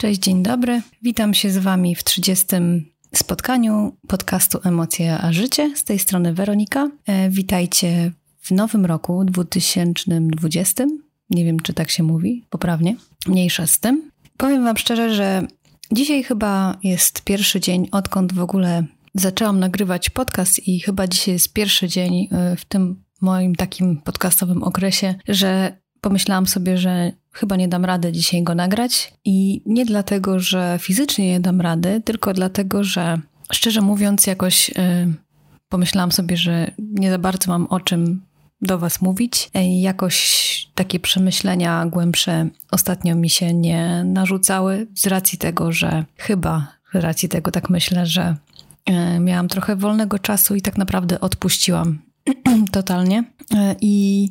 Cześć, dzień dobry. Witam się z Wami w 30 spotkaniu podcastu Emocje a Życie. Z tej strony Weronika. E, witajcie w nowym roku 2020. Nie wiem, czy tak się mówi poprawnie. Mniejsza z tym. Powiem Wam szczerze, że dzisiaj chyba jest pierwszy dzień, odkąd w ogóle zaczęłam nagrywać podcast, i chyba dzisiaj jest pierwszy dzień e, w tym moim takim podcastowym okresie, że pomyślałam sobie, że chyba nie dam rady dzisiaj go nagrać. I nie dlatego, że fizycznie nie dam rady, tylko dlatego, że szczerze mówiąc, jakoś yy, pomyślałam sobie, że nie za bardzo mam o czym do Was mówić. Yy, jakoś takie przemyślenia głębsze ostatnio mi się nie narzucały, z racji tego, że chyba z racji tego tak myślę, że yy, miałam trochę wolnego czasu i tak naprawdę odpuściłam totalnie. E, I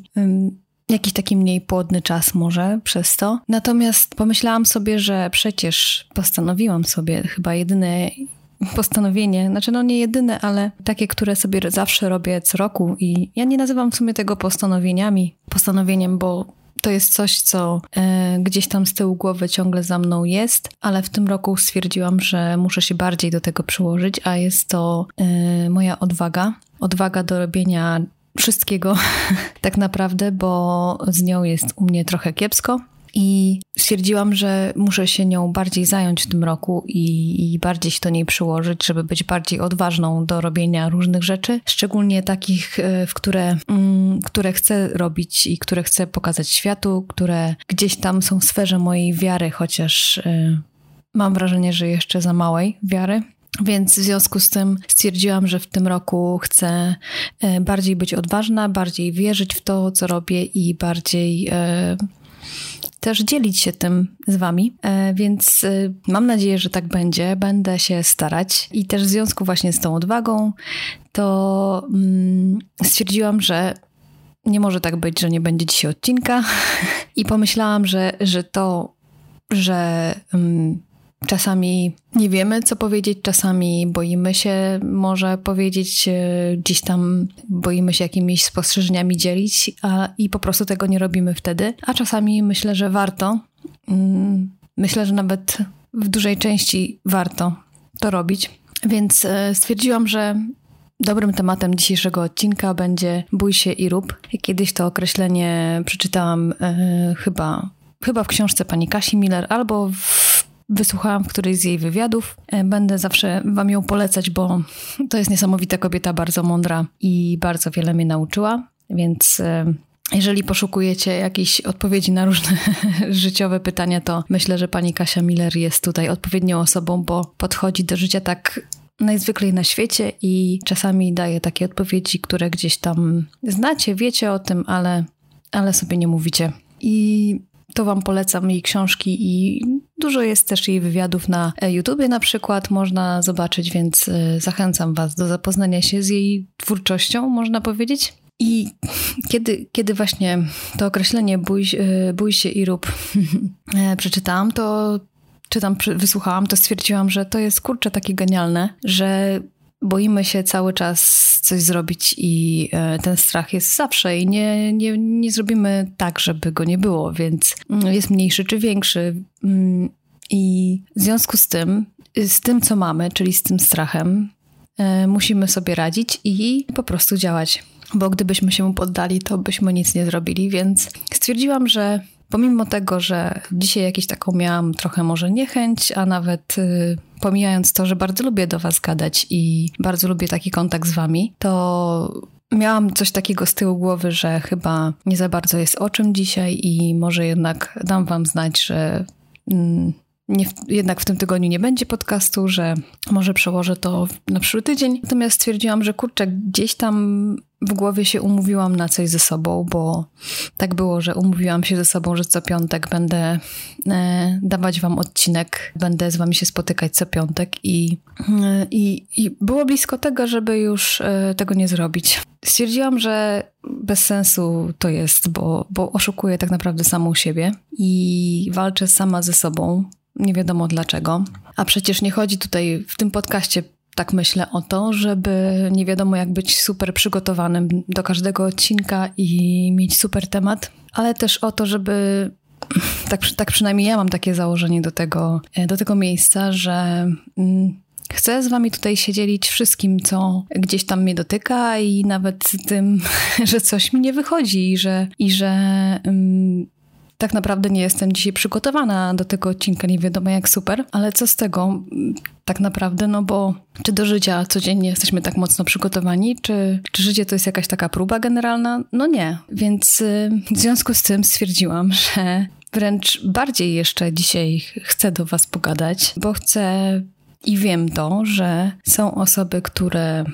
jakiś taki mniej płodny czas może przez to. Natomiast pomyślałam sobie, że przecież postanowiłam sobie chyba jedyne postanowienie, znaczy no nie jedyne, ale takie, które sobie zawsze robię co roku i ja nie nazywam w sumie tego postanowieniami, postanowieniem, bo to jest coś, co e, gdzieś tam z tyłu głowy ciągle za mną jest, ale w tym roku stwierdziłam, że muszę się bardziej do tego przyłożyć, a jest to e, moja odwaga. Odwaga do robienia wszystkiego, tak naprawdę, bo z nią jest u mnie trochę kiepsko. I stwierdziłam, że muszę się nią bardziej zająć w tym roku i, i, bardziej się do niej przyłożyć, żeby być bardziej odważną do robienia różnych rzeczy, szczególnie takich, e, w które, mm, które chcę robić i które chcę pokazać światu, które gdzieś tam są w sferze mojej wiary, chociaż y, mam wrażenie, że jeszcze za małej wiary. Więc w związku z tym stwierdziłam, że w tym roku chcę e, bardziej być odważna, bardziej wierzyć w to, co robię i bardziej e, też dzielić się tym z Wami. E, więc mam nadzieję, że tak będzie. Będę się starać. I też w związku właśnie z tą odwagą, to mm, stwierdziłam, że nie może tak być, że nie będzie dzisiaj odcinka. I pomyślałam, że, że to, że. Czasami nie wiemy, co powiedzieć, czasami boimy się może powiedzieć, e, gdzieś tam boimy się jakimiś spostrzeżeniami dzielić a, i po prostu tego nie robimy wtedy. A czasami myślę, że warto. Mm, myślę, że nawet w dużej części warto to robić. Więc e, stwierdziłam, że Dobrym tematem dzisiejszego odcinka będzie bój się i rób. Kiedyś to określenie przeczytałam e, chyba, chyba w książce pani Kasi Miller albo w Wysłuchałam w którejś z jej wywiadów. E, będę zawsze Wam ją polecać, bo to jest niesamowita kobieta, bardzo mądra i bardzo wiele mnie nauczyła. Więc e, jeżeli poszukujecie jakichś odpowiedzi na różne życiowe pytania, to myślę, że pani Kasia Miller jest tutaj odpowiednią osobą, bo podchodzi do życia tak najzwyklej na świecie i czasami daje takie odpowiedzi, które gdzieś tam znacie, wiecie o tym, ale, ale sobie nie mówicie. I to Wam polecam jej książki i dużo jest też jej wywiadów na YouTubie na przykład, można zobaczyć, więc e, zachęcam Was do zapoznania się z jej twórczością, można powiedzieć. I kiedy, kiedy właśnie to określenie bój, e, bój się i rób e, przeczytałam, to czy tam wysłuchałam, to stwierdziłam, że to jest kurczę takie genialne, że boimy się cały czas coś zrobić i e, ten strach jest zawsze i nie, nie, nie zrobimy tak, żeby go nie było, więc mm, jest mniejszy czy większy. Mm, I w związku z tym, z tym co mamy, czyli z tym strachem, e, musimy sobie radzić i po prostu działać. Bo gdybyśmy się mu poddali, to byśmy nic nie zrobili, więc stwierdziłam, że Pomimo tego, że dzisiaj jakieś taką miałam trochę może niechęć, a nawet y, pomijając to, że bardzo lubię do Was gadać i bardzo lubię taki kontakt z Wami, to miałam coś takiego z tyłu głowy, że chyba nie za bardzo jest o czym dzisiaj i może jednak dam Wam znać, że. Mm, nie, jednak w tym tygodniu nie będzie podcastu, że może przełożę to na przyszły tydzień. Natomiast stwierdziłam, że kurczę, gdzieś tam w głowie się umówiłam na coś ze sobą, bo tak było, że umówiłam się ze sobą, że co piątek będę e, dawać wam odcinek, będę z wami się spotykać co piątek i, e, i, i było blisko tego, żeby już e, tego nie zrobić. Stwierdziłam, że bez sensu to jest, bo, bo oszukuję tak naprawdę samą siebie i walczę sama ze sobą. Nie wiadomo dlaczego. A przecież nie chodzi tutaj w tym podcaście tak myślę o to, żeby nie wiadomo jak być super przygotowanym do każdego odcinka i mieć super temat, ale też o to, żeby tak, tak przynajmniej ja mam takie założenie do tego, e, do tego miejsca, że mm, chcę z wami tutaj się dzielić wszystkim, co gdzieś tam mnie dotyka i nawet tym, że coś mi nie wychodzi i że, i że mm, tak naprawdę nie jestem dzisiaj przygotowana do tego odcinka, nie wiadomo jak super, ale co z tego tak naprawdę, no bo czy do życia codziennie jesteśmy tak mocno przygotowani, czy, czy życie to jest jakaś taka próba generalna? No nie. Więc y, w związku z tym stwierdziłam, że wręcz bardziej jeszcze dzisiaj chcę do Was pogadać, bo chcę i wiem to, że są osoby, które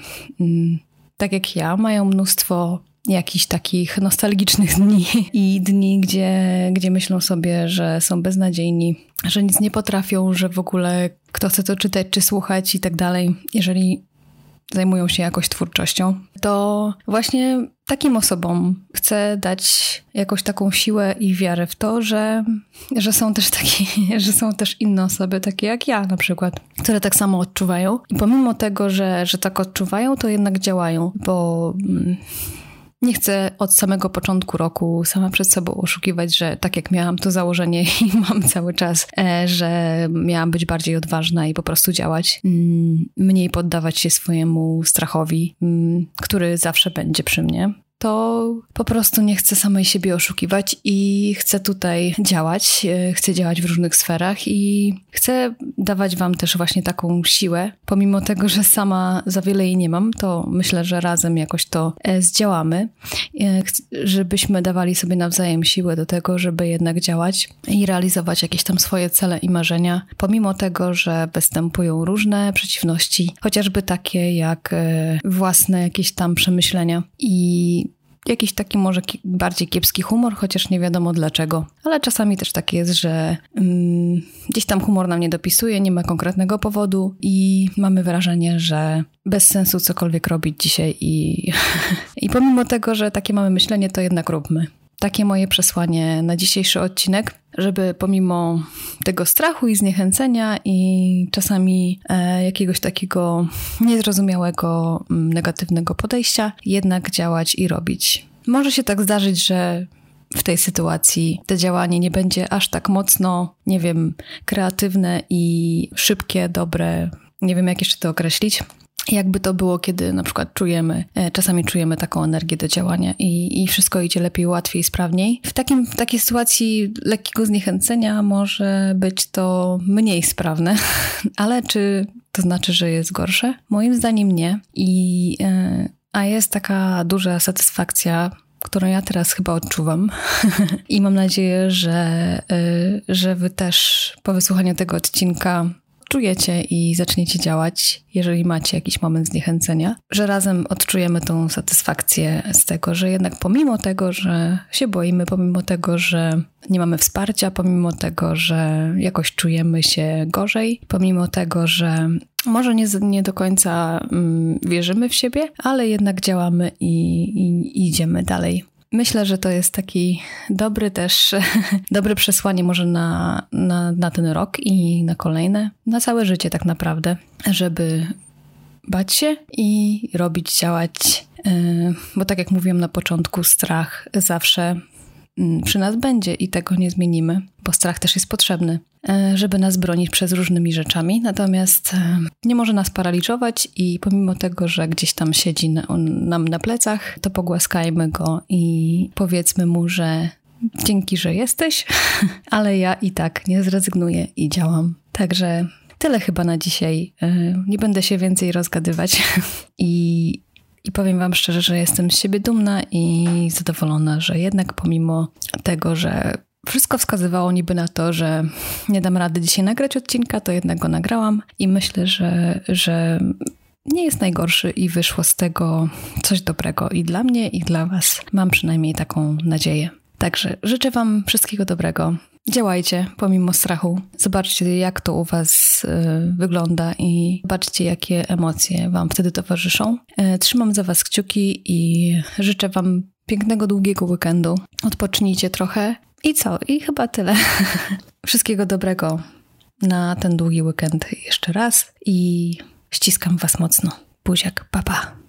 mm, tak jak ja mają mnóstwo jakichś takich nostalgicznych dni i dni, gdzie, gdzie myślą sobie, że są beznadziejni, że nic nie potrafią, że w ogóle kto chce to czytać czy słuchać i tak dalej. Jeżeli zajmują się jakoś twórczością, to właśnie takim osobom chcę dać jakąś taką siłę i wiarę w to, że, że są też takie, że są też inne osoby, takie jak ja na przykład, które tak samo odczuwają. I pomimo tego, że, że tak odczuwają, to jednak działają, bo mm, nie chcę od samego początku roku sama przed sobą oszukiwać, że tak jak miałam to założenie i mam cały czas, e, że miałam być bardziej odważna i po prostu działać, mm, mniej poddawać się swojemu strachowi, mm, który zawsze będzie przy mnie to po prostu nie chcę samej siebie oszukiwać i chcę tutaj działać. E, chcę działać w różnych sferach i chcę dawać Wam też właśnie taką siłę. Pomimo tego, że sama za wiele jej nie mam, to myślę, że razem jakoś to e, zdziałamy, e, żebyśmy dawali sobie nawzajem siłę do tego, żeby jednak działać i realizować jakieś tam swoje cele i marzenia, pomimo tego, że występują różne przeciwności, chociażby takie jak własne jakieś tam przemyślenia i jakiś taki może bardziej kiepski humor, chociaż nie wiadomo dlaczego. Ale czasami też tak jest, że mm, gdzieś tam humor nam nie dopisuje, nie ma konkretnego powodu i mamy wrażenie, że bez sensu cokolwiek robić dzisiaj i, i pomimo tego, że takie mamy myślenie, to jednak róbmy takie moje przesłanie na dzisiejszy odcinek, żeby pomimo tego strachu i zniechęcenia i czasami e, jakiegoś takiego niezrozumiałego, mm, negatywnego podejścia, jednak działać i robić. Może się tak zdarzyć, że w tej sytuacji to działanie nie będzie aż tak mocno, nie wiem, kreatywne i szybkie, dobre. Nie wiem, jak jeszcze to określić, jakby to było, kiedy na przykład czujemy, e, czasami czujemy taką energię do działania i, i wszystko idzie lepiej, łatwiej, sprawniej. W, takim, w takiej sytuacji lekkiego zniechęcenia może być to mniej sprawne, ale czy to znaczy, że jest gorsze? Moim zdaniem nie. I, e, a jest taka duża satysfakcja którą ja teraz chyba odczuwam. I mam nadzieję, że, e, że Wy też po wysłuchaniu tego odcinka czujecie i zaczniecie działać, jeżeli macie jakiś moment zniechęcenia, że razem odczujemy tą satysfakcję z tego, że jednak pomimo tego, że się boimy, pomimo tego, że nie mamy wsparcia, pomimo tego, że jakoś czujemy się gorzej, pomimo tego, że może nie, nie do końca mm, wierzymy w siebie, ale jednak działamy i, i, i idziemy dalej. Myślę, że to jest taki dobry też, dobre przesłanie może na, na, na ten rok i na kolejne, na całe życie tak naprawdę, żeby bać się i robić, działać, e, bo tak jak mówiłam na początku, strach zawsze przy nas będzie i tego nie zmienimy, bo strach też jest potrzebny. E, żeby nas bronić przed różnymi rzeczami, natomiast e, nie może nas paraliżować i pomimo tego, że gdzieś tam siedzi nam na plecach, to pogłaskajmy go i powiedzmy mu, że dzięki, że jesteś, ale ja i tak nie zrezygnuję i działam. Także tyle chyba na dzisiaj. E, nie będę się więcej rozgadywać i, i powiem Wam szczerze, że jestem z siebie dumna i zadowolona, że jednak pomimo tego, że wszystko wskazywało niby na to, że nie dam rady dzisiaj nagrać odcinka, to jednak go nagrałam i myślę, że, że nie jest najgorszy i wyszło z tego coś dobrego i dla mnie, i dla Was. Mam przynajmniej taką nadzieję. Także życzę Wam wszystkiego dobrego. Działajcie pomimo strachu. Zobaczcie, jak to u Was y, wygląda i zobaczcie, jakie emocje Wam wtedy towarzyszą. Y, trzymam za Was kciuki i życzę Wam pięknego, długiego weekendu. Odpocznijcie trochę i co? I chyba tyle. Wszystkiego dobrego na ten długi weekend jeszcze raz i ściskam Was mocno. Buziak, papa.